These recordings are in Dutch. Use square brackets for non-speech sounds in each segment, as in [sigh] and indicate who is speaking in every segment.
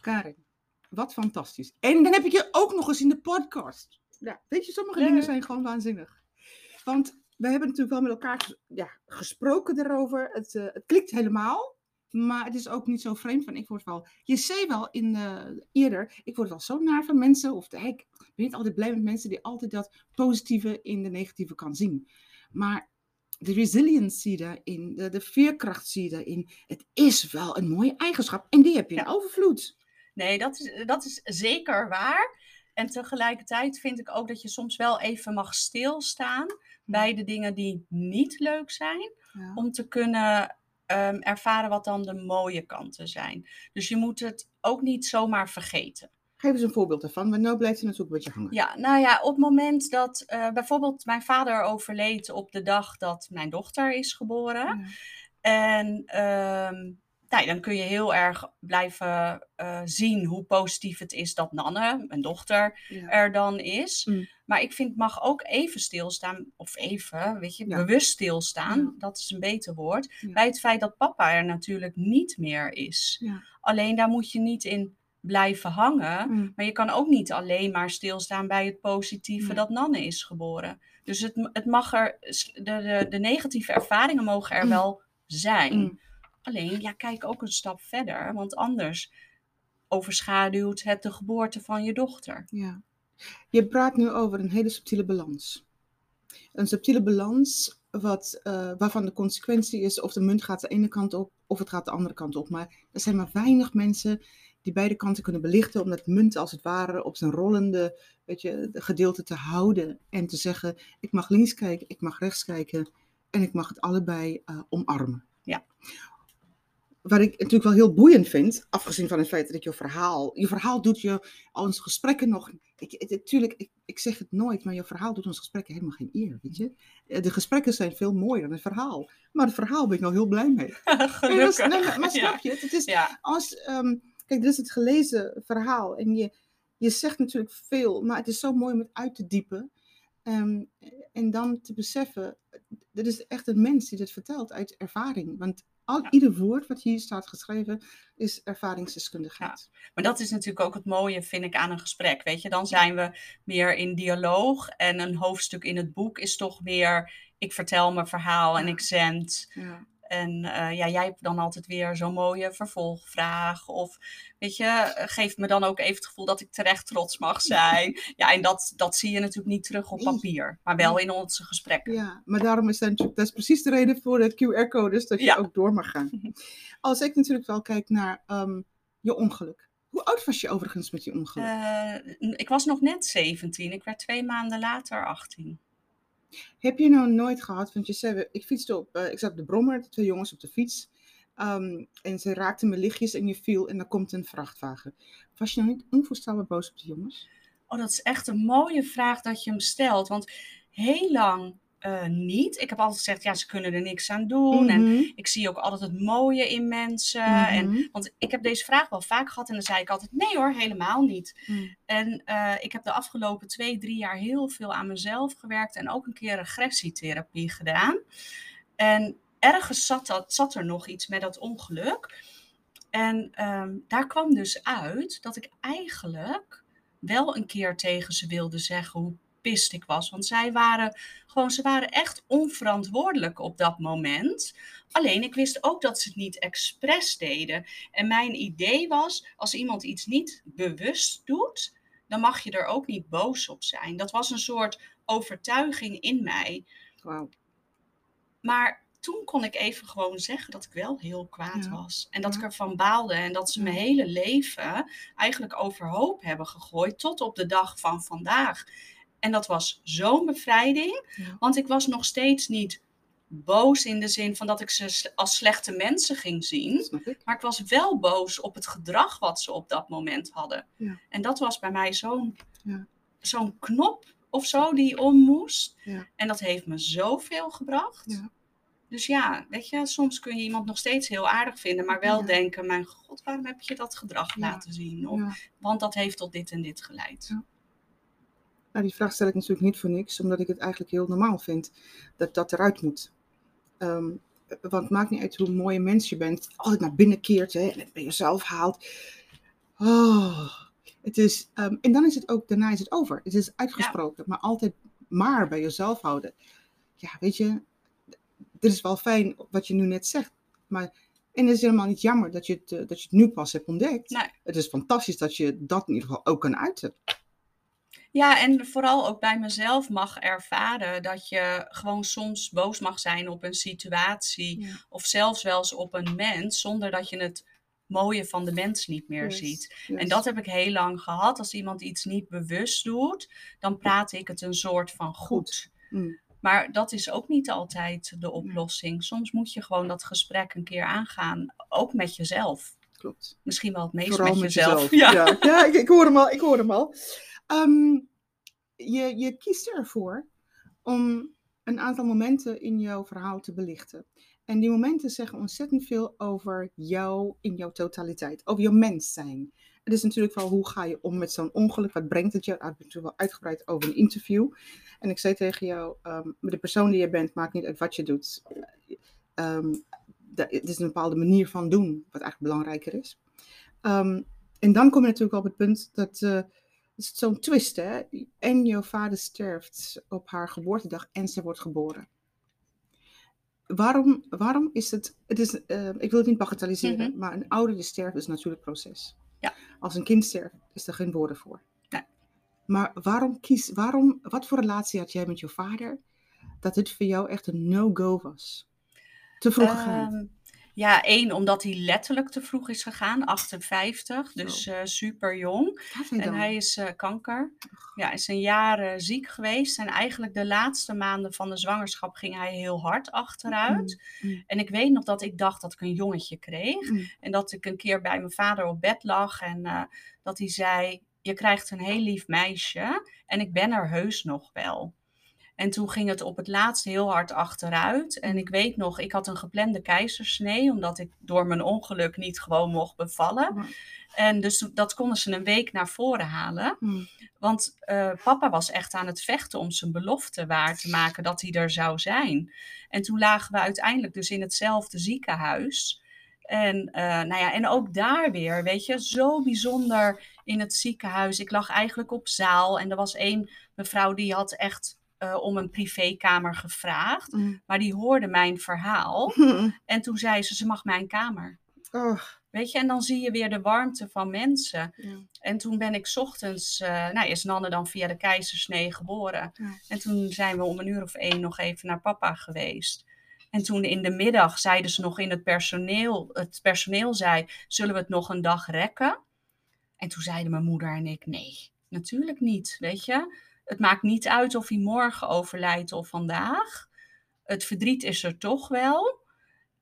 Speaker 1: Karin, wat fantastisch. En dan heb ik je ook nog eens in de podcast. Ja, weet je, sommige
Speaker 2: Ja.
Speaker 1: dingen zijn gewoon waanzinnig. Want we hebben natuurlijk wel met elkaar ja, gesproken daarover. Het, eh, het klikt helemaal. Maar het is ook niet zo vreemd van, ik word wel... Je zei wel in, eerder, ik word wel zo naar van mensen. Of hey, ik ben niet altijd blij met mensen die altijd dat positieve in de negatieve kan zien. Maar de resilience zie je daarin, de, de veerkracht zie je daarin. Het is wel een mooie eigenschap en die heb je in
Speaker 2: Ja.
Speaker 1: overvloed.
Speaker 2: Nee, dat is, dat is zeker waar. En tegelijkertijd vind ik ook dat je soms wel even mag stilstaan bij de dingen die niet leuk zijn.
Speaker 1: Ja.
Speaker 2: Om te kunnen ehm, ervaren wat dan de mooie kanten zijn. Dus je moet het ook niet zomaar vergeten.
Speaker 1: Geef eens een voorbeeld daarvan, want nu blijft hij natuurlijk een beetje hangen.
Speaker 2: Ja, nou ja, op het moment dat eh, bijvoorbeeld mijn vader overleed op de dag dat mijn dochter is geboren.
Speaker 1: Ja.
Speaker 2: En ehm, nou, dan kun je heel erg blijven eh, zien hoe positief het is dat Nanne, mijn dochter,
Speaker 1: Ja.
Speaker 2: er dan is.
Speaker 1: Mm.
Speaker 2: Maar ik vind het mag ook even stilstaan, of even, weet je,
Speaker 1: Ja.
Speaker 2: bewust stilstaan,
Speaker 1: Ja.
Speaker 2: dat is een beter woord, bij het feit dat papa er natuurlijk niet meer is. Alleen daar moet je niet in blijven hangen.
Speaker 1: Mm.
Speaker 2: Maar je kan ook niet alleen maar stilstaan bij het positieve dat Nanne is geboren. Dus het, het mag er, de, de, de negatieve ervaringen mogen er
Speaker 1: Mm.
Speaker 2: wel zijn. Alleen, ja, kijk ook een stap verder, want anders overschaduwt het de geboorte van je dochter.
Speaker 1: Ja. Je praat nu over een hele subtiele balans. Een subtiele balans wat, eh, waarvan de consequentie is of de munt gaat de ene kant op of het gaat de andere kant op. Maar er zijn maar weinig mensen die beide kanten kunnen belichten om dat munt als het ware op zijn rollende weet je, gedeelte te houden. En te zeggen, ik mag links kijken, ik mag rechts kijken en ik mag het allebei eh, omarmen.
Speaker 2: Ja.
Speaker 1: Wat ik natuurlijk wel heel boeiend vind, afgezien van het feit dat je verhaal, je verhaal doet je onze gesprekken nog, ik, natuurlijk, ik, ik zeg het nooit, maar je verhaal doet onze gesprekken helemaal geen eer, weet je. Eh, De gesprekken zijn veel mooier dan het verhaal, maar het verhaal ben ik nou heel blij mee. [laughs]
Speaker 2: Gelukkig.
Speaker 1: nee, maar, maar [laughs] snap je, het? Het is,
Speaker 2: Ja,
Speaker 1: als, ehm, kijk, dit is het gelezen verhaal en je, je zegt natuurlijk veel, maar het is zo mooi om het uit te diepen. Ehm, en dan te beseffen, dit is echt een mens die dit vertelt uit ervaring. Want al,
Speaker 2: Ja.
Speaker 1: ieder woord wat hier staat geschreven is ervaringsdeskundigheid.
Speaker 2: maar dat is natuurlijk ook het mooie, vind ik, aan een gesprek. Weet je, dan zijn we meer in dialoog. En een hoofdstuk in het boek is toch meer, ik vertel mijn verhaal en ik zend. En eh, ja, jij hebt dan altijd weer zo'n mooie vervolgvraag. Of weet je, eh, geeft me dan ook even het gevoel dat ik terecht trots mag [laughs] zijn. Ja, en dat, dat zie je natuurlijk niet terug op papier, maar wel in onze gesprekken.
Speaker 1: Ja, maar daarom is dat is precies de reden voor de QR-codes, dat je
Speaker 2: Ja.
Speaker 1: ook door mag gaan. [laughs] Als ik natuurlijk wel kijk naar ehm, je ongeluk. Hoe oud was je overigens met je ongeluk?
Speaker 2: Eh, ik was nog net 17, ik werd twee maanden later 18.
Speaker 1: Heb je nou nooit gehad, want je zei, ik fietste op, eh, ik zat op de brommer, twee jongens op de fiets. ehm, en ze raakten me lichtjes en je viel en dan komt een vrachtwagen. Was je nou niet onvoorstelbaar boos op de jongens?
Speaker 2: Oh, dat is echt een mooie vraag dat je hem stelt. Want heel lang eh, niet. Ik heb altijd gezegd, ja, ze kunnen er niks aan doen. En
Speaker 1: Mhm,
Speaker 2: ik zie ook altijd het mooie in mensen. En,
Speaker 1: mhm,
Speaker 2: want ik heb deze vraag wel vaak gehad en dan zei ik altijd, nee hoor, helemaal niet.
Speaker 1: mhm.
Speaker 2: En eh, ik heb de afgelopen twee, drie jaar heel veel aan mezelf gewerkt en ook een keer regressietherapie gedaan. En ergens zat, dat, zat er nog iets met dat ongeluk. En ehm, daar kwam dus uit dat ik eigenlijk wel een keer tegen ze wilde zeggen hoe pist ik was. Want zij waren gewoon, ze waren echt onverantwoordelijk op dat moment. Alleen ik wist ook dat ze het niet expres deden. En mijn idee was, als iemand iets niet bewust doet, dan mag je er ook niet boos op zijn. Dat was een soort overtuiging in mij. Maar toen kon ik even gewoon zeggen dat ik wel heel kwaad
Speaker 1: Ja.
Speaker 2: was. En dat
Speaker 1: Ja.
Speaker 2: ik ervan baalde. En dat ze mijn hele leven eigenlijk overhoop hebben gegooid. Tot op de dag van vandaag. En dat was zo'n bevrijding.
Speaker 1: Ja.
Speaker 2: Want ik was nog steeds niet boos in de zin van dat ik ze als slechte mensen ging zien.
Speaker 1: Ik?
Speaker 2: Maar ik was wel boos op het gedrag wat ze op dat moment hadden.
Speaker 1: Ja.
Speaker 2: En dat was bij mij zo'n
Speaker 1: Ja.
Speaker 2: zo'n knop of zo die om moest.
Speaker 1: Ja.
Speaker 2: En dat heeft me zoveel gebracht. Dus ja, weet je, soms kun je iemand nog steeds heel aardig vinden, maar wel denken: mijn god, waarom heb je dat gedrag laten zien? Of. Want dat heeft tot dit en dit geleid.
Speaker 1: Nou, die vraag stel ik natuurlijk niet voor niks, omdat ik het eigenlijk heel normaal vind dat dat eruit moet. Ehm, want het maakt niet uit hoe mooi een mens je bent, altijd naar binnen keert hè, en het bij jezelf haalt. Oh, het is, ehm, en dan is het ook, daarna is het over. Het is uitgesproken, maar altijd maar bij jezelf houden. Ja, weet je, dit is wel fijn wat je nu net zegt, maar en het is helemaal niet jammer dat je het, eh, dat je het nu pas hebt ontdekt.
Speaker 2: Nee.
Speaker 1: Het is fantastisch dat je dat in ieder geval ook kan uiten.
Speaker 2: Ja, en vooral ook bij mezelf mag ervaren dat je gewoon soms boos mag zijn op een situatie
Speaker 1: Ja.
Speaker 2: of zelfs wel eens op een mens, zonder dat je het mooie van de mens niet meer
Speaker 1: Yes,
Speaker 2: ziet.
Speaker 1: yes.
Speaker 2: En dat heb ik heel lang gehad. Als iemand iets niet bewust doet, dan praat ik het een soort van goed.
Speaker 1: Mm.
Speaker 2: Maar dat is ook niet altijd de oplossing. Soms moet je gewoon dat gesprek een keer aangaan, ook met jezelf.
Speaker 1: Klopt.
Speaker 2: Misschien wel het meest
Speaker 1: Vooral
Speaker 2: met
Speaker 1: met
Speaker 2: jezelf.
Speaker 1: jezelf.
Speaker 2: Ja. [laughs]
Speaker 1: Ja, ja ik, ik hoor hem al. Ik hoor hem al. Ehm, je, je kiest ervoor om een aantal momenten in jouw verhaal te belichten. En die momenten zeggen ontzettend veel over jou in jouw totaliteit, over jouw mens zijn. Het is natuurlijk wel hoe ga je om met zo'n ongeluk, wat brengt het je? Ik heb natuurlijk wel uitgebreid over een interview. En ik zei tegen jou, met de persoon die je bent, maakt niet uit wat je doet. Da- het is een bepaalde manier van doen, wat eigenlijk belangrijker is. En dan kom je natuurlijk op het punt dat eh, is zo'n twist, hè? En jouw vader sterft op haar geboortedag en ze wordt geboren. Waarom, waarom is het, het is, eh, ik wil het niet bagatelliseren,
Speaker 2: Mhm.
Speaker 1: maar een ouder die sterft is een natuurlijk proces.
Speaker 2: Ja.
Speaker 1: Als een kind sterft, is er geen woorden voor.
Speaker 2: Nee.
Speaker 1: Maar waarom kies, waarom, wat voor relatie had jij met je vader, dat dit voor jou echt een no-go was? Te vroeg gegaan.
Speaker 2: Ja, één, omdat hij letterlijk te vroeg is gegaan, 58, dus eh, super jong. En
Speaker 1: dan?
Speaker 2: hij is eh, kanker. Ja, is een jaar eh, ziek geweest. En eigenlijk de laatste maanden van de zwangerschap ging hij heel hard achteruit.
Speaker 1: Mm, mm,
Speaker 2: En ik weet nog dat ik dacht dat ik een jongetje kreeg.
Speaker 1: mm.
Speaker 2: En dat ik een keer bij mijn vader op bed lag. En dat hij zei: Je krijgt een heel lief meisje. En ik ben er heus nog wel. En toen ging het op het laatst heel hard achteruit. En ik weet nog, ik had een geplande keizersnee, omdat ik door mijn ongeluk niet gewoon mocht bevallen. En dus dat konden ze een week naar voren halen.
Speaker 1: Mm.
Speaker 2: Want eh, papa was echt aan het vechten om zijn belofte waar te maken dat hij er zou zijn. En toen lagen we uiteindelijk dus in hetzelfde ziekenhuis. En, eh, nou ja, en ook daar weer, weet je, zo bijzonder in het ziekenhuis. Ik lag eigenlijk op zaal en er was één mevrouw die had echt eh, om een privékamer gevraagd.
Speaker 1: Mm.
Speaker 2: Maar die hoorde mijn verhaal [laughs] en toen zei ze, ze mag mijn kamer.
Speaker 1: Oh,
Speaker 2: Weet je, en dan zie je weer de warmte van mensen.
Speaker 1: ja.
Speaker 2: En toen ben ik 's ochtends, eh, nou is Nanne dan via de keizersnee geboren.
Speaker 1: Ja.
Speaker 2: En toen zijn we om een uur of één nog even naar papa geweest. En toen in de middag zeiden ze nog in het personeel, het personeel zei, zullen we het nog een dag rekken? En toen zeiden mijn moeder en ik, nee, natuurlijk niet, weet je. Het maakt niet uit of hij morgen overlijdt of vandaag. Het verdriet is er toch wel.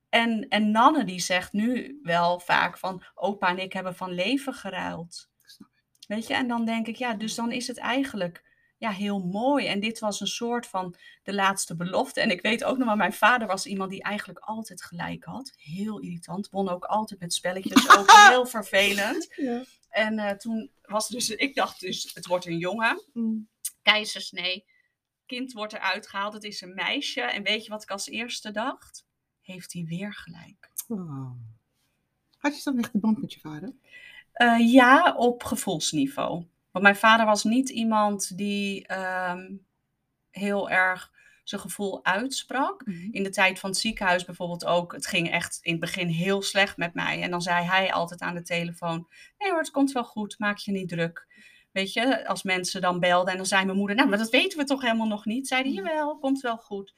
Speaker 2: En, en Nanne die zegt nu wel vaak van, opa en ik hebben van leven geruild. Weet je, en dan denk ik, ja, dus dan is het eigenlijk ja, heel mooi. En dit was een soort van de laatste belofte. En ik weet ook nog wel, mijn vader was iemand die eigenlijk altijd gelijk had. Heel irritant, won ook altijd met spelletjes, ook [laughs] heel vervelend.
Speaker 1: Ja.
Speaker 2: En eh, toen was dus, ik dacht dus, het wordt een jongen,
Speaker 1: Mm.
Speaker 2: Keizersnee. Kind wordt eruit gehaald, het is een meisje. En weet je wat ik als eerste dacht? Heeft hij weer gelijk.
Speaker 1: Oh. Had je dan echt een band met je vader?
Speaker 2: Eh, ja, op gevoelsniveau. Want mijn vader was niet iemand die ehm, heel erg zijn gevoel uitsprak. In de tijd van het ziekenhuis bijvoorbeeld ook. Het ging echt in het begin heel slecht met mij. En dan zei hij altijd aan de telefoon: Nee hoor, het komt wel goed, maak je niet druk. Weet je, als mensen dan belden en dan zei mijn moeder: Nou, maar dat weten we toch helemaal nog niet. Zei hij: Jawel, komt wel goed.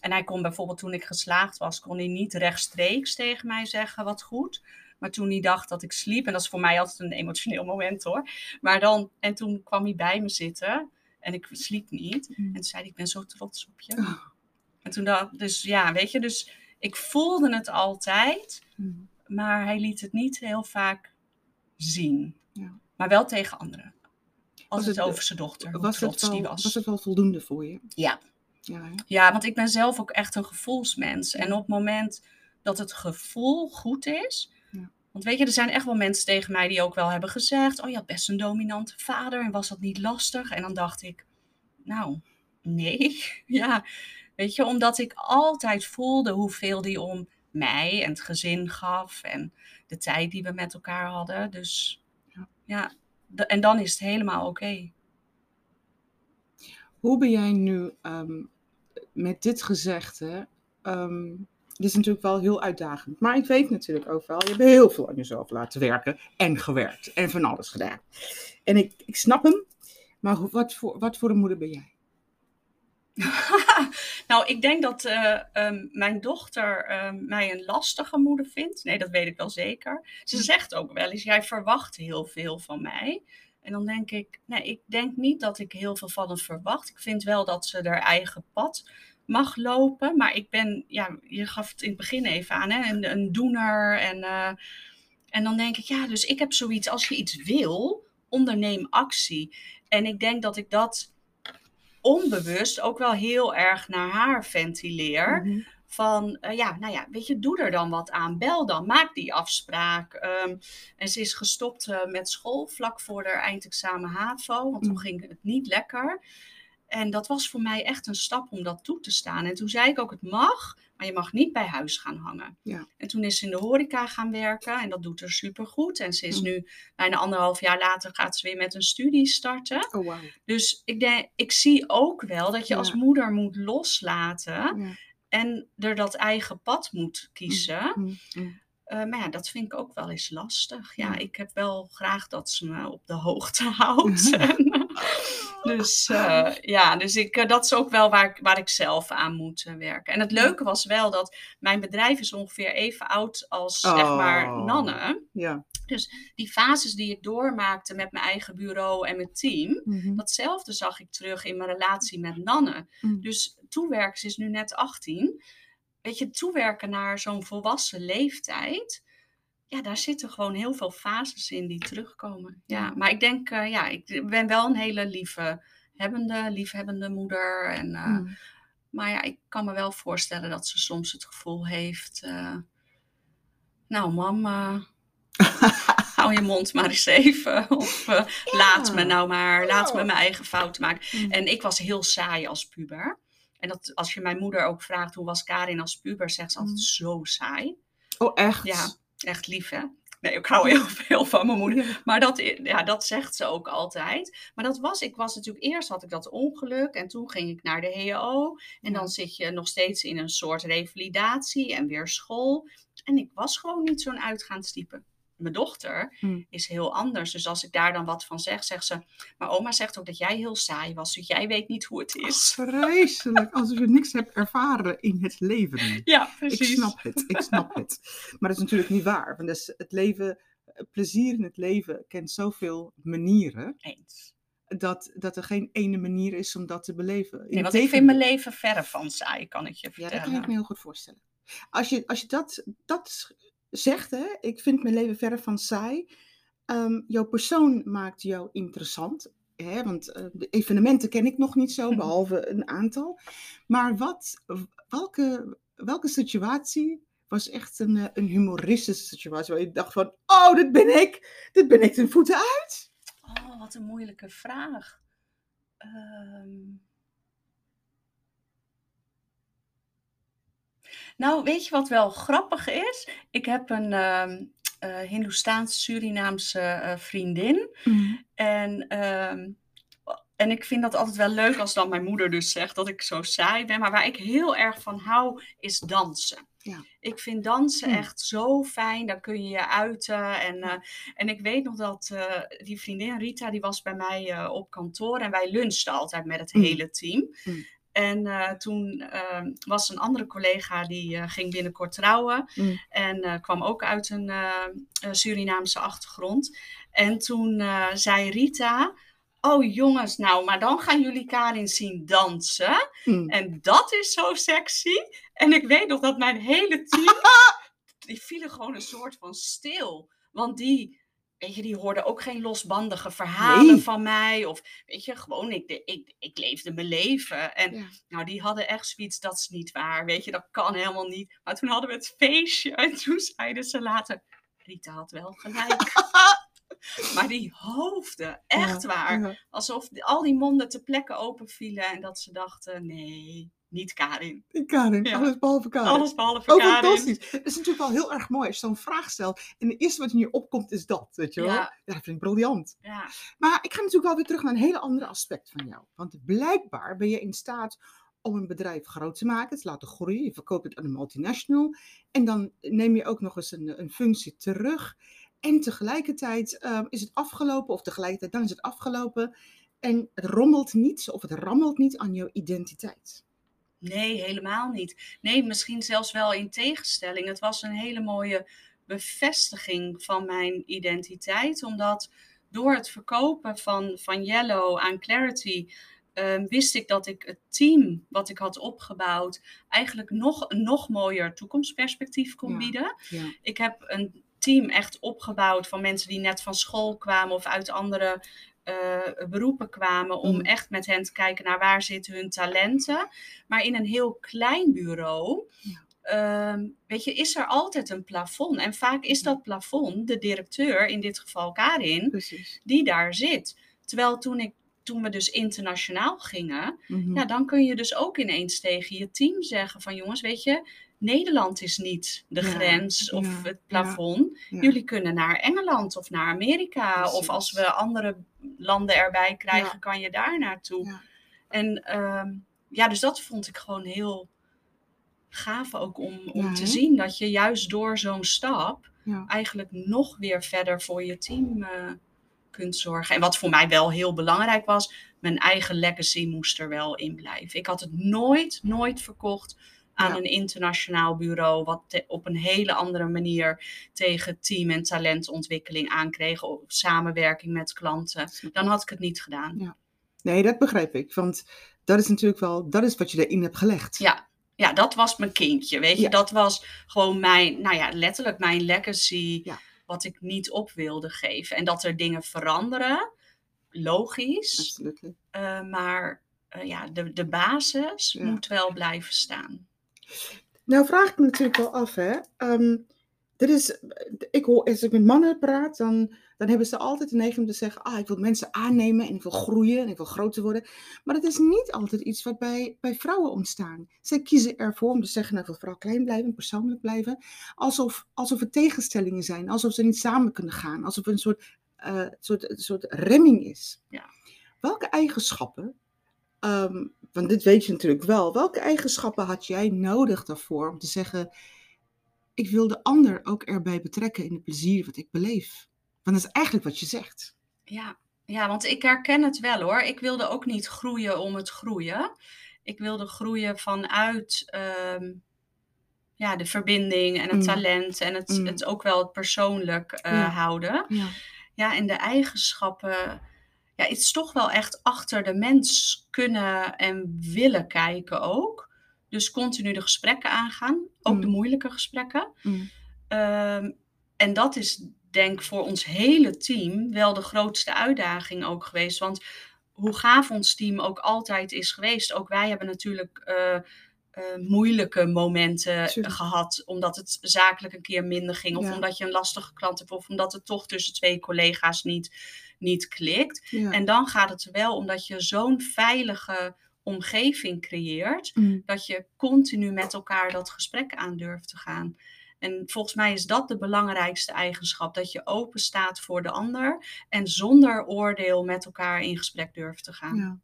Speaker 2: En hij kon bijvoorbeeld toen ik geslaagd was, kon hij niet rechtstreeks tegen mij zeggen wat goed. Maar toen hij dacht dat ik sliep, en dat is voor mij altijd een emotioneel moment hoor. Maar dan, en toen kwam hij bij me zitten en ik sliep niet.
Speaker 1: Mm.
Speaker 2: En toen zei hij, ik ben zo trots op je.
Speaker 1: Oh.
Speaker 2: En toen dacht dus ja, weet je, dus ik voelde het altijd,
Speaker 1: Mm.
Speaker 2: maar hij liet het niet heel vaak zien.
Speaker 1: Ja.
Speaker 2: Maar wel tegen anderen. Als het,
Speaker 1: het-
Speaker 2: over zijn dochter,
Speaker 1: Was
Speaker 2: trots die
Speaker 1: wel,
Speaker 2: was.
Speaker 1: was het wel voldoende voor je?
Speaker 2: Ja.
Speaker 1: Ja, hè?
Speaker 2: Ja, want ik ben zelf ook echt een gevoelsmens. En op het moment dat het gevoel goed is.
Speaker 1: Ja.
Speaker 2: Want weet je, er zijn echt wel mensen tegen mij die ook wel hebben gezegd: Oh, je had best een dominante vader en was dat niet lastig? En dan dacht ik: Nou, nee. [laughs] ja, weet je, omdat ik altijd voelde hoeveel die om mij en het gezin gaf en de tijd die we met elkaar hadden. Dus
Speaker 1: Ja.
Speaker 2: Ja, en dan is het helemaal oké.
Speaker 1: Hoe ben jij nu ehm, met dit gezegde? ehm dit is natuurlijk wel heel uitdagend. Maar ik weet natuurlijk ook wel, je hebt heel veel aan jezelf laten werken en gewerkt en van alles gedaan. En ik, ik snap hem, maar wat voor, wat voor een moeder ben jij? [laughs]
Speaker 2: nou, ik denk dat eh, ehm, mijn dochter ehm, mij een lastige moeder vindt. Nee, dat weet ik wel zeker. Ze zegt ook wel eens: Jij verwacht heel veel van mij. En dan denk ik: Nee, ik denk niet dat ik heel veel van haar verwacht. Ik vind wel dat ze haar eigen pad mag lopen. Maar ik ben, ja, je gaf het in het begin even aan, hè, een, een doener. En, eh, en dan denk ik: Ja, dus ik heb zoiets. Als je iets wil, onderneem actie. En ik denk dat ik dat onbewust ook wel heel erg naar haar ventileer.
Speaker 1: Mhm.
Speaker 2: Van eh, ja, nou ja, weet je, doe er dan wat aan. Bel dan, maak die afspraak. Ehm, en ze is gestopt eh, met school vlak voor haar eindexamen HAVO, want toen
Speaker 1: Mm.
Speaker 2: ging het niet lekker. En dat was voor mij echt een stap om dat toe te staan. En toen zei ik ook, het mag, maar je mag niet bij huis gaan hangen.
Speaker 1: Ja.
Speaker 2: En toen is ze in de horeca gaan werken en dat doet er supergoed. En ze is
Speaker 1: Mm.
Speaker 2: nu, bijna anderhalf jaar later, gaat ze weer met een studie starten.
Speaker 1: Oh, wauw.
Speaker 2: Dus ik, denk, ik zie ook wel dat je als moeder moet loslaten
Speaker 1: Ja.
Speaker 2: en er dat eigen pad moet kiezen.
Speaker 1: Mm, mm.
Speaker 2: Eh, maar ja, dat vind ik ook wel eens lastig. Ja, ik heb wel graag dat ze me op de hoogte [laughs] houdt. [laughs] En, dus eh, ja, dus ik, eh, dat is ook wel waar ik, waar ik zelf aan moet eh, werken. En het leuke was wel dat mijn bedrijf is ongeveer even oud als zeg maar
Speaker 1: Oh.
Speaker 2: Nanne.
Speaker 1: Ja. Mhm.
Speaker 2: datzelfde zag ik terug in mijn relatie met Nanne.
Speaker 1: Mm.
Speaker 2: Dus toewerken, ze is nu net 18. Weet je, toewerken naar zo'n volwassen leeftijd. Ja, daar zitten gewoon heel veel fases in die terugkomen. Ja, maar ik denk, eh, ja, ik ben wel een hele lieve, hebbende, liefhebbende moeder. En, eh,
Speaker 1: Mm.
Speaker 2: Maar ja, ik kan me wel voorstellen dat ze soms het gevoel heeft. eh, nou, mam, eh, [laughs] hou je mond maar eens even. Of laat me nou maar, laat me
Speaker 1: Ja.
Speaker 2: mijn eigen fouten maken.
Speaker 1: Mm.
Speaker 2: En ik was heel saai als puber. En dat, als je mijn moeder ook vraagt hoe was Karin als puber, zegt ze altijd
Speaker 1: Mm.
Speaker 2: zo saai.
Speaker 1: Oh, echt?
Speaker 2: Ja, echt lief hè. Nee, ik hou heel [laughs] veel van mijn moeder. Maar dat, ja, dat zegt ze ook altijd. Maar dat was, ik was natuurlijk, eerst had ik dat ongeluk en toen ging ik naar de HEO. En
Speaker 1: Ja.
Speaker 2: dan zit je nog steeds in een soort revalidatie en weer school. En ik was gewoon niet zo'n uitgaanstype. Mijn dochter
Speaker 1: Hmm.
Speaker 2: is heel anders. Dus als ik daar dan wat van zeg, zegt ze... Maar oma zegt ook dat jij heel saai was. Dus jij weet niet hoe het is.
Speaker 1: Vreselijk, alsof je niks hebt ervaren in het leven.
Speaker 2: Ja,
Speaker 1: Ik
Speaker 2: precies.
Speaker 1: snap het, ik snap het. Maar dat is natuurlijk niet waar. Want dus het leven, plezier in het leven kent zoveel manieren.
Speaker 2: Eens.
Speaker 1: Dat, dat er geen ene manier is om dat te beleven.
Speaker 2: Nee, want ik vind mijn leven verre van saai, kan ik je
Speaker 1: Ja,
Speaker 2: vertellen.
Speaker 1: dat kan ik me heel goed voorstellen. Als je, als je dat, dat zegt, hè, ik vind mijn leven verre van saai. ehm, jouw persoon maakt jou interessant. Hè, want eh, de evenementen ken ik nog niet zo, behalve een aantal. Maar wat, welke, welke situatie was echt een, eh, een humoristische situatie waar je dacht van, oh, dit ben ik, dit ben ik ten voeten uit.
Speaker 2: Oh, wat een moeilijke vraag. Ehm. Nou, weet je wat wel grappig is? Ik heb een ehm eh, Hindoestaans-Surinaamse eh, vriendin. En, ehm, en ik vind dat altijd wel leuk als dan mijn moeder dus zegt dat ik zo saai ben. Maar waar ik heel erg van hou, is dansen.
Speaker 1: Ja.
Speaker 2: Ik vind dansen
Speaker 1: Hmm.
Speaker 2: echt zo fijn. Daar kun je je uiten. En, eh, en ik weet nog dat die vriendin Rita, die was bij mij op kantoor. En wij lunchten altijd met het
Speaker 1: Hmm.
Speaker 2: hele team.
Speaker 1: Hmm.
Speaker 2: En eh, toen ehm, was een andere collega die eh, ging binnenkort trouwen.
Speaker 1: Mm.
Speaker 2: En eh, kwam ook uit een Surinaamse achtergrond. En toen zei Rita: Oh jongens, nou, maar dan gaan jullie Karin zien dansen.
Speaker 1: Mm.
Speaker 2: En dat is zo sexy. En ik weet nog dat mijn hele team. [laughs] die vielen gewoon een soort van stil. Want die. Weet je, die hoorden ook geen losbandige verhalen
Speaker 1: Nee.
Speaker 2: van mij. Of weet je, gewoon, ik, ik, ik leefde mijn leven. En
Speaker 1: Ja.
Speaker 2: nou, die hadden echt zoiets, dat is niet waar. Weet je, dat kan helemaal niet. Maar toen hadden we het feestje. [laughs] En toen zeiden ze later, Rita had wel gelijk. [laughs] maar die hoofden, echt
Speaker 1: Ja,
Speaker 2: waar. Alsof al die monden te plekken open vielen. En dat ze dachten, nee, niet Karin.
Speaker 1: Karin,
Speaker 2: Ja.
Speaker 1: alles behalve Karin.
Speaker 2: Alles behalve
Speaker 1: Oh,
Speaker 2: Karin.
Speaker 1: fantastisch. Het is natuurlijk wel heel erg mooi als je zo'n vraag stelt. En het eerste wat in je opkomt is dat, weet je wel?
Speaker 2: Ja.
Speaker 1: Ja, dat vind ik briljant.
Speaker 2: Ja,
Speaker 1: Maar ik ga natuurlijk wel weer terug naar een hele andere aspect van jou. Want blijkbaar ben je in staat om een bedrijf groot te maken, te laten groeien. Je verkoopt het aan een multinational. En dan neem je ook nog eens een, een functie terug. En tegelijkertijd eh, is het afgelopen, of tegelijkertijd dan is het afgelopen. En het rommelt niet, of het rammelt niet aan jouw identiteit.
Speaker 2: Nee, helemaal niet. Nee, misschien zelfs wel in tegenstelling. Het was een hele mooie bevestiging van mijn identiteit, omdat door het verkopen van, van Yellow aan Clarity ehm, wist ik dat ik het team wat ik had opgebouwd eigenlijk nog een nog mooier toekomstperspectief kon
Speaker 1: Ja.
Speaker 2: bieden.
Speaker 1: Ja.
Speaker 2: Ik heb een team echt opgebouwd van mensen die net van school kwamen of uit andere eh, beroepen kwamen. Om
Speaker 1: Mm.
Speaker 2: echt met hen te kijken naar waar zitten hun talenten. Maar in een heel klein bureau.
Speaker 1: Ja.
Speaker 2: ehm, weet je, is er altijd een plafond. En vaak is dat plafond de directeur, in dit geval Karin,
Speaker 1: Precies.
Speaker 2: die daar zit. Terwijl toen, ik, toen we dus internationaal gingen,
Speaker 1: Mhm.
Speaker 2: ja, dan kun je dus ook ineens tegen je team zeggen van jongens, weet je, Nederland is niet de grens of het plafond. Jullie kunnen naar Engeland of naar Amerika. Of als we andere landen erbij krijgen, kan je daar naartoe. En ehm, ja, dus dat vond ik gewoon heel gaaf ook om, om
Speaker 1: Ja,
Speaker 2: te zien dat je juist door zo'n stap
Speaker 1: Ja.
Speaker 2: eigenlijk nog weer verder voor je team eh, kunt zorgen. En wat voor mij wel heel belangrijk was, mijn eigen legacy moest er wel in blijven. Ik had het nooit, nooit verkocht aan
Speaker 1: Ja.
Speaker 2: een internationaal bureau, wat te- op een hele andere manier tegen team- en talentontwikkeling aankreeg, of samenwerking met klanten. Dan had ik het niet gedaan.
Speaker 1: Nee, dat begrijp ik. Want dat is natuurlijk wel, dat is wat je erin hebt gelegd.
Speaker 2: Ja. Ja, dat was mijn kindje, weet je.
Speaker 1: Ja.
Speaker 2: Dat was gewoon mijn, nou ja, letterlijk mijn legacy,
Speaker 1: Ja.
Speaker 2: wat ik niet op wilde geven. En dat er dingen veranderen, logisch.
Speaker 1: Absoluut.
Speaker 2: eh, maar eh, ja, de, de basis
Speaker 1: Ja.
Speaker 2: moet wel blijven staan.
Speaker 1: Nou vraag ik me natuurlijk wel af, hè. Ehm, dit is, ik hoor, als ik met mannen praat, dan, dan hebben ze altijd de neiging om te zeggen, ah, ik wil mensen aannemen en ik wil groeien en ik wil groter worden. Maar dat is niet altijd iets wat bij, bij vrouwen ontstaan. Zij kiezen ervoor om te zeggen, nou, ik wil vooral klein blijven, persoonlijk blijven. Alsof, alsof er tegenstellingen zijn, alsof ze niet samen kunnen gaan, alsof er een soort, eh, soort, soort remming is.
Speaker 2: Ja.
Speaker 1: Welke eigenschappen Ehm, want dit weet je natuurlijk wel. Welke eigenschappen had jij nodig daarvoor om te zeggen: Ik wil de ander ook erbij betrekken in het plezier wat ik beleef? Want dat is eigenlijk wat je zegt.
Speaker 2: Ja, ja, want ik herken het wel hoor. Ik wilde ook niet groeien om het groeien. Ik wilde groeien vanuit ehm, ja, de verbinding en het
Speaker 1: Mm.
Speaker 2: talent en het,
Speaker 1: Mm.
Speaker 2: het ook wel het persoonlijk eh,
Speaker 1: Ja.
Speaker 2: houden.
Speaker 1: Ja.
Speaker 2: Ja, en de eigenschappen. Ja, het is toch wel echt achter de mens kunnen en willen kijken ook. Dus continu de gesprekken aangaan, ook de
Speaker 1: Mm.
Speaker 2: moeilijke gesprekken.
Speaker 1: Mm.
Speaker 2: Ehm, en dat is denk ik voor ons hele team wel de grootste uitdaging ook geweest. Want hoe gaaf ons team ook altijd is geweest. Ook wij hebben natuurlijk eh, eh, moeilijke momenten gehad. Omdat het zakelijk een keer minder ging. Of
Speaker 1: Ja.
Speaker 2: omdat je een lastige klant hebt. Of omdat het toch tussen twee collega's niet, niet klikt.
Speaker 1: Ja.
Speaker 2: En dan gaat het er wel om dat je zo'n veilige omgeving creëert
Speaker 1: Mm.
Speaker 2: dat je continu met elkaar dat gesprek aan durft te gaan. En volgens mij is dat de belangrijkste eigenschap: dat je open staat voor de ander en zonder oordeel met elkaar in gesprek durft te gaan.
Speaker 1: Ja.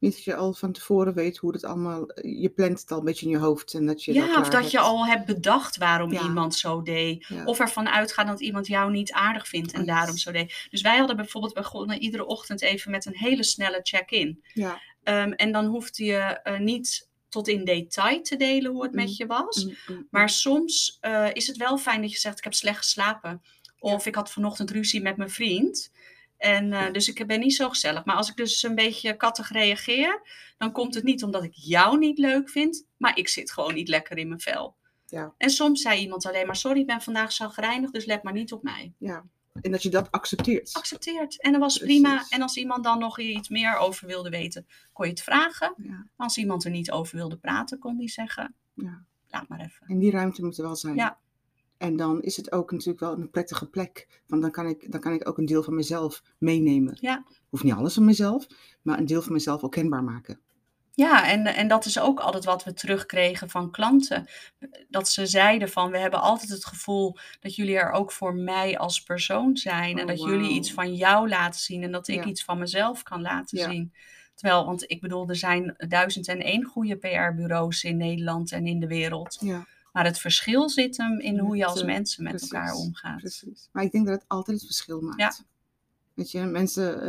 Speaker 1: Niet dat je al van tevoren weet hoe het allemaal. Je plant het al een beetje in je hoofd. En dat je
Speaker 2: Ja, of dat je al hebt bedacht waarom
Speaker 1: Ja.
Speaker 2: iemand zo deed.
Speaker 1: Ja.
Speaker 2: Of ervan uitgaan dat iemand jou niet aardig vindt en
Speaker 1: yes.
Speaker 2: daarom zo deed. Dus wij hadden bijvoorbeeld begonnen iedere ochtend even met een hele snelle check-in.
Speaker 1: Ja.
Speaker 2: Ehm, en dan hoefde je eh, niet tot in detail te delen hoe het
Speaker 1: Mm.
Speaker 2: met je was.
Speaker 1: Mm, mm,
Speaker 2: Maar soms eh, is het wel fijn dat je zegt: Ik heb slecht geslapen. Of ik had vanochtend ruzie met mijn vriend. En eh, dus ik ben niet zo gezellig. Maar als ik dus een beetje kattig reageer, dan komt het niet omdat ik jou niet leuk vind, maar ik zit gewoon niet lekker in mijn vel.
Speaker 1: Ja.
Speaker 2: En soms zei iemand alleen maar: Sorry, ik ben vandaag zagrijnig, dus let maar niet op mij.
Speaker 1: ja. En dat je dat accepteert.
Speaker 2: Accepteert. En dat was prima. En als iemand dan nog iets meer over wilde weten, kon je het vragen.
Speaker 1: Ja.
Speaker 2: Als iemand er niet over wilde praten, kon die zeggen:
Speaker 1: Ja.
Speaker 2: Laat maar even.
Speaker 1: En die ruimte moet er wel zijn.
Speaker 2: Ja.
Speaker 1: En dan is het ook natuurlijk wel een prettige plek. Want dan kan ik, dan kan ik ook een deel van mezelf meenemen.
Speaker 2: Ja.
Speaker 1: Hoeft niet alles van mezelf, maar een deel van mezelf ook kenbaar maken.
Speaker 2: Ja, en, en dat is ook altijd wat we terugkregen van klanten. Dat ze zeiden van, we hebben altijd het gevoel dat jullie er ook voor mij als persoon zijn. en
Speaker 1: Oh,
Speaker 2: dat jullie iets van jou laten zien en dat ik
Speaker 1: Ja.
Speaker 2: iets van mezelf kan laten
Speaker 1: Ja.
Speaker 2: zien. Terwijl, want ik bedoel, er zijn duizend en één goede PR-bureaus in Nederland en in de wereld.
Speaker 1: Ja,
Speaker 2: Maar het verschil zit hem in hoe je als mensen met elkaar omgaat.
Speaker 1: precies. Maar ik denk dat het altijd het verschil maakt.
Speaker 2: Ja.
Speaker 1: Weet je, mensen,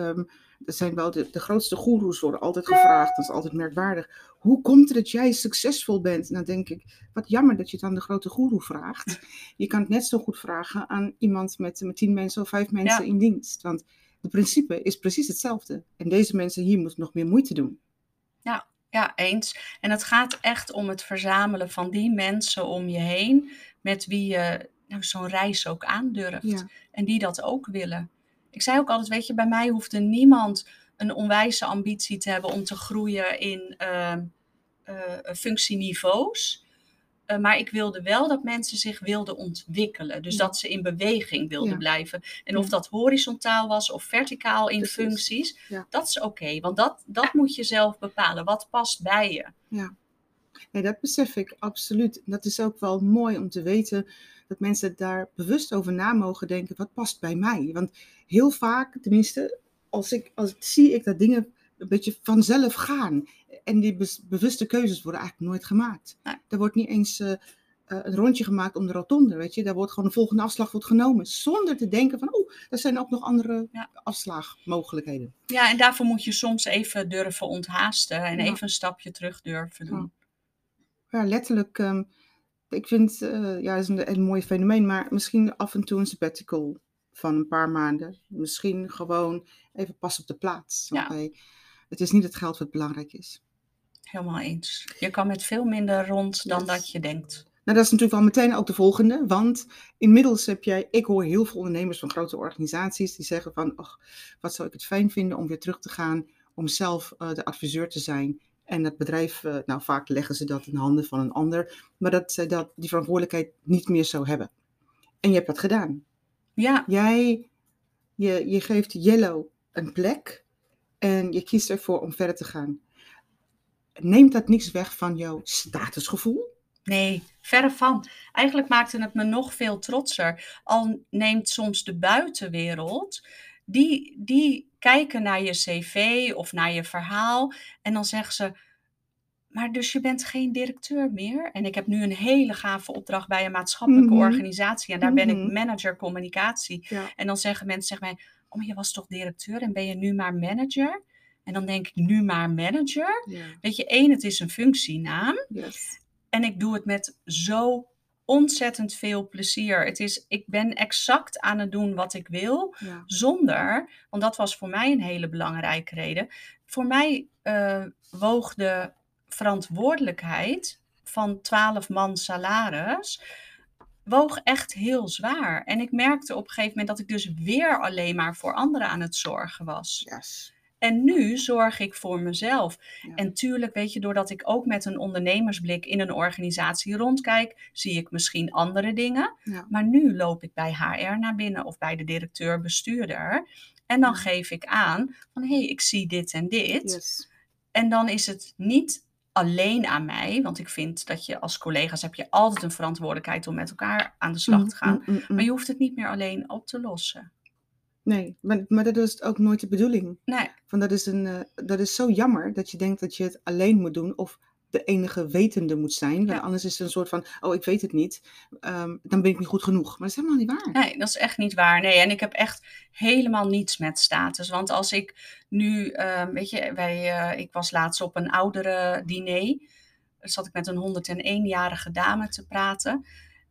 Speaker 1: er zijn wel de, de grootste goeroes worden altijd gevraagd. Dat is altijd merkwaardig. Hoe komt het dat jij succesvol bent? En dan denk ik, wat jammer dat je het aan de grote goeroe vraagt. [laughs] Je kan het net zo goed vragen aan iemand met, met tien mensen of vijf mensen
Speaker 2: Ja.
Speaker 1: in dienst. Want het principe is precies hetzelfde. En deze mensen hier moeten nog meer moeite doen.
Speaker 2: Ja, eens. En het gaat echt om het verzamelen van die mensen om je heen, met wie je nou, zo'n reis ook aandurft.
Speaker 1: Ja.
Speaker 2: En die dat ook willen. Ik zei ook altijd, weet je, bij mij hoefde niemand een onwijze ambitie te hebben om te groeien in eh, eh, functieniveaus. Eh, maar ik wilde wel dat mensen zich wilden ontwikkelen. Dus
Speaker 1: Ja.
Speaker 2: dat ze in beweging wilden
Speaker 1: Ja.
Speaker 2: blijven. En of
Speaker 1: Ja.
Speaker 2: dat horizontaal was of verticaal in
Speaker 1: Precies.
Speaker 2: functies,
Speaker 1: Ja.
Speaker 2: dat is oké. want dat, dat moet je zelf bepalen. Wat past bij je?
Speaker 1: Nee, dat besef ik absoluut. Dat is ook wel mooi om te weten dat mensen daar bewust over na mogen denken. Wat past bij mij? Want heel vaak, tenminste, als ik, als, zie ik dat dingen een beetje vanzelf gaan. En die bewuste keuzes worden eigenlijk nooit gemaakt.
Speaker 2: Nee.
Speaker 1: Er wordt niet eens eh, eh, een rondje gemaakt om de rotonde, weet je. Daar wordt gewoon de volgende afslag wordt genomen. Zonder te denken van, oh, er zijn ook nog andere
Speaker 2: Ja.
Speaker 1: afslaagmogelijkheden.
Speaker 2: Ja, en daarvoor moet je soms even durven onthaasten en
Speaker 1: Ja.
Speaker 2: even een stapje terug durven doen.
Speaker 1: Ja, letterlijk. ehm, ik vind, eh ja, het is een, een mooi fenomeen, maar misschien af en toe een sabbatical van een paar maanden. Misschien gewoon even pas op de plaats.
Speaker 2: Ja.
Speaker 1: Het is niet het geld wat belangrijk is.
Speaker 2: Helemaal eens. Je kan met veel minder rond dan
Speaker 1: Yes.
Speaker 2: dat je denkt.
Speaker 1: Nou, dat is natuurlijk wel meteen ook de volgende, want inmiddels heb jij, ik hoor heel veel ondernemers van grote organisaties die zeggen van, ach, wat zou ik het fijn vinden om weer terug te gaan, om zelf eh, de adviseur te zijn. En dat bedrijf, eh, nou vaak leggen ze dat in handen van een ander, maar dat zij dat, die verantwoordelijkheid niet meer zo hebben. En je hebt dat gedaan.
Speaker 2: Ja,
Speaker 1: Jij, je, je geeft Yellow een plek en je kiest ervoor om verder te gaan. Neemt dat niks weg van jouw statusgevoel?
Speaker 2: nee, verre van. Eigenlijk maakte het me nog veel trotser. Al neemt soms de buitenwereld, die, die kijken naar je cv of naar je verhaal en dan zeggen ze, maar dus je bent geen directeur meer? En ik heb nu een hele gave opdracht bij een maatschappelijke
Speaker 1: Mhm.
Speaker 2: organisatie en daar ben ik
Speaker 1: Mhm.
Speaker 2: manager communicatie.
Speaker 1: Ja.
Speaker 2: En dan zeggen mensen zeg mij, oh, je was toch directeur en ben je nu maar manager? En dan denk ik, nu maar manager?
Speaker 1: ja.
Speaker 2: Weet je, één, het is een functienaam.
Speaker 1: Yes.
Speaker 2: En ik doe het met zo ontzettend veel plezier. Het is, ik ben exact aan het doen wat ik wil,
Speaker 1: Ja.
Speaker 2: zonder, want dat was voor mij een hele belangrijke reden. Voor mij eh, woog de verantwoordelijkheid van 12 man salaris woog echt heel zwaar. En ik merkte op een gegeven moment dat ik dus weer alleen maar voor anderen aan het zorgen was.
Speaker 1: Yes.
Speaker 2: En nu zorg ik voor mezelf.
Speaker 1: Ja.
Speaker 2: En tuurlijk, weet je, doordat ik ook met een ondernemersblik in een organisatie rondkijk, zie ik misschien andere dingen.
Speaker 1: Ja.
Speaker 2: Maar nu loop ik bij HR naar binnen of bij de directeur-bestuurder. En dan
Speaker 1: Ja.
Speaker 2: geef ik aan van hé, hey, ik zie dit en dit.
Speaker 1: Yes.
Speaker 2: En dan is het niet alleen aan mij, want ik vind dat je als collega's heb je altijd een verantwoordelijkheid om met elkaar aan de slag te gaan.
Speaker 1: Mm, mm, mm.
Speaker 2: Maar je hoeft het niet meer alleen op te lossen.
Speaker 1: Nee, maar, maar dat is ook nooit de bedoeling.
Speaker 2: Nee,
Speaker 1: Van dat, is een, eh, dat is zo jammer dat je denkt dat je het alleen moet doen of de enige wetende moet zijn. Want
Speaker 2: Ja.
Speaker 1: anders is het een soort van, oh ik weet het niet, ehm, dan ben ik niet goed genoeg. Maar dat is helemaal niet waar.
Speaker 2: Nee, dat is echt niet waar. Nee, en ik heb echt helemaal niets met status. Want als ik nu, ehm, weet je, wij, eh, ik was laatst op een oudere diner. Zat ik met een 101-jarige dame te praten.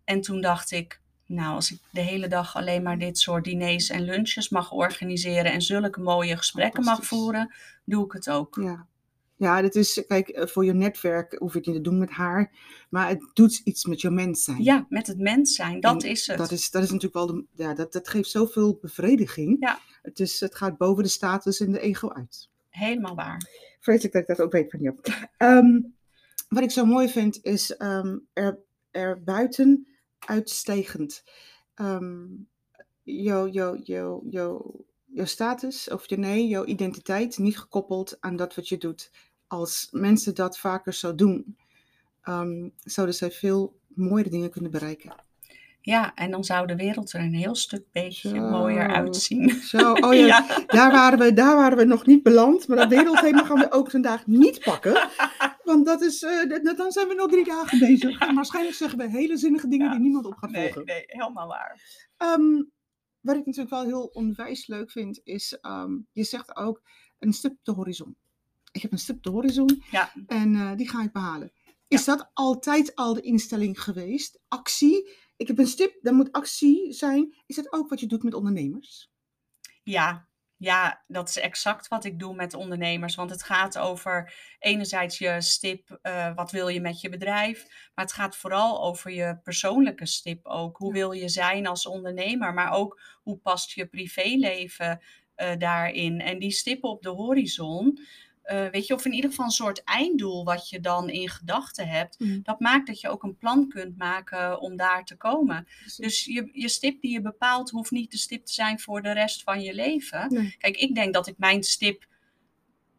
Speaker 2: En toen dacht ik, nou, als ik de hele dag alleen maar dit soort diners en lunches mag organiseren en zulke mooie gesprekken mag voeren, doe ik het ook.
Speaker 1: Ja. Ja, dat is, kijk, eh, voor je netwerk hoef je het niet te doen met haar, maar het doet iets met je mens zijn.
Speaker 2: Ja, met het mens zijn, dat
Speaker 1: En
Speaker 2: is het.
Speaker 1: Dat is, dat is natuurlijk wel, de, ja, dat, dat geeft zoveel bevrediging.
Speaker 2: Ja.
Speaker 1: Het, is, het gaat boven de status en de ego uit.
Speaker 2: Helemaal waar.
Speaker 1: Vreselijk dat ik dat ook weet van je. Ehm, wat ik zo mooi vind is ehm, er, er buiten uitstegend. Ehm jouw jou, jou, jou, jouw status, of je, nee, jouw identiteit niet gekoppeld aan dat wat je doet. Als mensen dat vaker zo doen, ehm, zouden zij veel mooiere dingen kunnen bereiken.
Speaker 2: Ja, en dan zou de wereld er een heel stuk beetje
Speaker 1: Zo.
Speaker 2: mooier uitzien.
Speaker 1: Zo, oh [laughs] ja,
Speaker 2: Ja.
Speaker 1: Daar, waren we, daar waren we nog niet beland, maar dat [laughs] wereldthema gaan we ook vandaag niet pakken. Want dat is, eh, dan zijn we nog drie dagen bezig. En waarschijnlijk zeggen we hele zinnige dingen
Speaker 2: Ja.
Speaker 1: die niemand op gaat
Speaker 2: Nee,
Speaker 1: volgen.
Speaker 2: nee, helemaal waar.
Speaker 1: Ehm, wat ik natuurlijk wel heel onwijs leuk vind, is, ehm, je zegt ook een stip op de horizon. Ik heb een stip de horizon
Speaker 2: Ja.
Speaker 1: en eh, die ga ik behalen. Is dat altijd al de instelling geweest? Actie? Ik heb een stip, daar moet actie zijn. Is dat ook wat je doet met ondernemers?
Speaker 2: Ja, ja, dat is exact wat ik doe met ondernemers. Want het gaat over enerzijds je stip, eh, wat wil je met je bedrijf. Maar het gaat vooral over je persoonlijke stip ook. Hoe wil je zijn als ondernemer? Maar ook hoe past je privéleven eh, daarin? En die stippen op de horizon, eh, weet je, of in ieder geval een soort einddoel wat je dan in gedachten hebt.
Speaker 1: Mm.
Speaker 2: Dat maakt dat je ook een plan kunt maken om daar te komen.
Speaker 1: Precies.
Speaker 2: Dus je, je stip die je bepaalt, hoeft niet de stip te zijn voor de rest van je leven.
Speaker 1: Nee.
Speaker 2: Kijk, ik denk dat ik mijn stip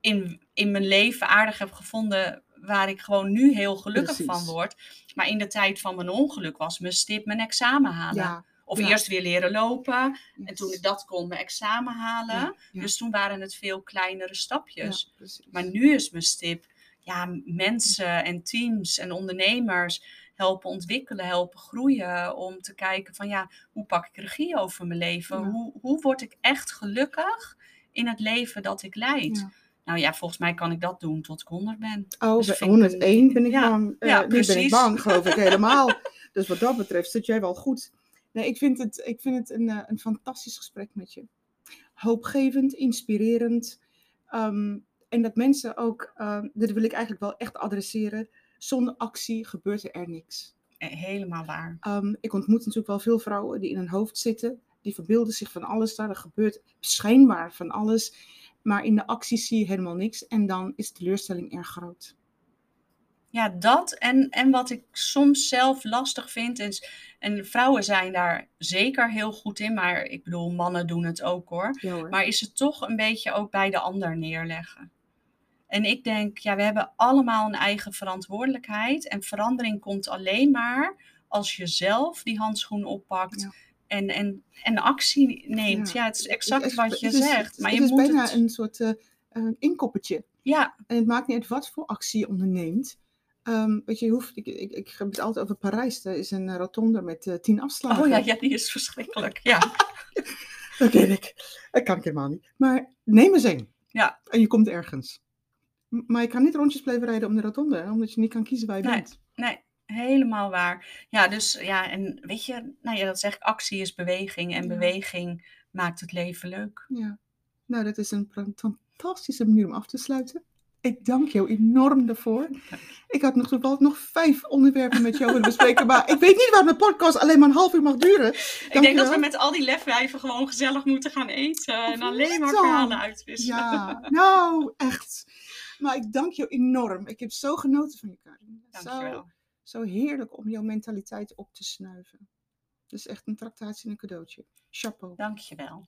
Speaker 2: in, in mijn leven aardig heb gevonden. Waar ik gewoon nu heel gelukkig
Speaker 1: Precies.
Speaker 2: van word. Maar in de tijd van mijn ongeluk was mijn stip mijn examen halen.
Speaker 1: Ja,
Speaker 2: Of
Speaker 1: ja.
Speaker 2: eerst weer leren lopen. En toen ik dat kon, mijn examen halen.
Speaker 1: Ja.
Speaker 2: Dus toen waren het veel kleinere stapjes. Maar nu is mijn stip, ja, mensen en teams en ondernemers helpen ontwikkelen, helpen groeien. Om te kijken van, ja, hoe pak ik regie over mijn leven? Hoe, hoe word ik echt gelukkig in het leven dat ik leid? Nou ja, volgens mij kan ik dat doen tot ik 100 ben.
Speaker 1: Oh,
Speaker 2: Dus
Speaker 1: bij
Speaker 2: vind ik
Speaker 1: 101 ben ik
Speaker 2: Ja,
Speaker 1: bang. Eh,
Speaker 2: ja,
Speaker 1: nu ben ik bang, geloof ik helemaal. [laughs] dus wat dat betreft zit jij wel goed. Nee, ik vind het, ik vind het een, eh, een fantastisch gesprek met je. Hoopgevend, inspirerend. Ehm, en dat mensen ook, ehm, dit wil ik eigenlijk wel echt adresseren. Zonder actie gebeurt er niks.
Speaker 2: Eh, Helemaal waar.
Speaker 1: Ehm, ik ontmoet natuurlijk wel veel vrouwen die in hun hoofd zitten. Die verbeelden zich van alles daar. Er gebeurt schijnbaar van alles. Maar in de actie zie je helemaal niks. En dan is de teleurstelling erg groot.
Speaker 2: Ja, dat en, en wat ik soms zelf lastig vind is, en vrouwen zijn daar zeker heel goed in, maar ik bedoel, mannen doen het ook hoor.
Speaker 1: Ja, hoor.
Speaker 2: Maar is het toch een beetje ook bij de ander neerleggen? En ik denk, ja, we hebben allemaal een eigen verantwoordelijkheid. En verandering komt alleen maar als je zelf die handschoen oppakt
Speaker 1: Ja.
Speaker 2: en, en, en actie neemt.
Speaker 1: Ja.
Speaker 2: Ja, het is exact
Speaker 1: Het is-
Speaker 2: wat je
Speaker 1: is-
Speaker 2: zegt. Maar
Speaker 1: het
Speaker 2: je
Speaker 1: is
Speaker 2: moet
Speaker 1: bijna
Speaker 2: het...
Speaker 1: een soort een inkoppertje.
Speaker 2: Ja,
Speaker 1: En het maakt niet uit wat voor actie je onderneemt. Ehm, weet je, je hoeft, ik, ik, ik heb het altijd over Parijs. Er is een eh, rotonde met eh, tien afslagen.
Speaker 2: oh ja, ja, die is verschrikkelijk. Ja, [laughs]
Speaker 1: Dat ken ik. Dat kan ik helemaal niet. Maar neem eens een.
Speaker 2: Ja.
Speaker 1: En je komt ergens. M- Maar je kan niet rondjes blijven rijden om de rotonde. hè, Omdat je niet kan kiezen waar je
Speaker 2: Nee.
Speaker 1: bent.
Speaker 2: nee, helemaal waar. Ja, dus ja, en weet je, nou ja, dat zeg ik, actie is beweging en
Speaker 1: Ja.
Speaker 2: beweging maakt het leven leuk.
Speaker 1: Ja. Nou, dat is een fantastische manier om af te sluiten. Ik dank jou enorm daarvoor. Ik had nog toevallig nog vijf onderwerpen met jou willen bespreken. Maar ik weet niet waarom de podcast alleen maar een half uur mag duren.
Speaker 2: Ik denk dat we met al die lefwijven gewoon gezellig moeten gaan eten en alleen maar
Speaker 1: dan?
Speaker 2: verhalen uitwisselen.
Speaker 1: Ja, nou, echt. Maar ik dank jou enorm. Ik heb zo genoten van je, Karin. Zo, zo heerlijk om jouw mentaliteit op te snuiven. Dus echt een tractatie en een cadeautje. Chapeau.
Speaker 2: Dankjewel.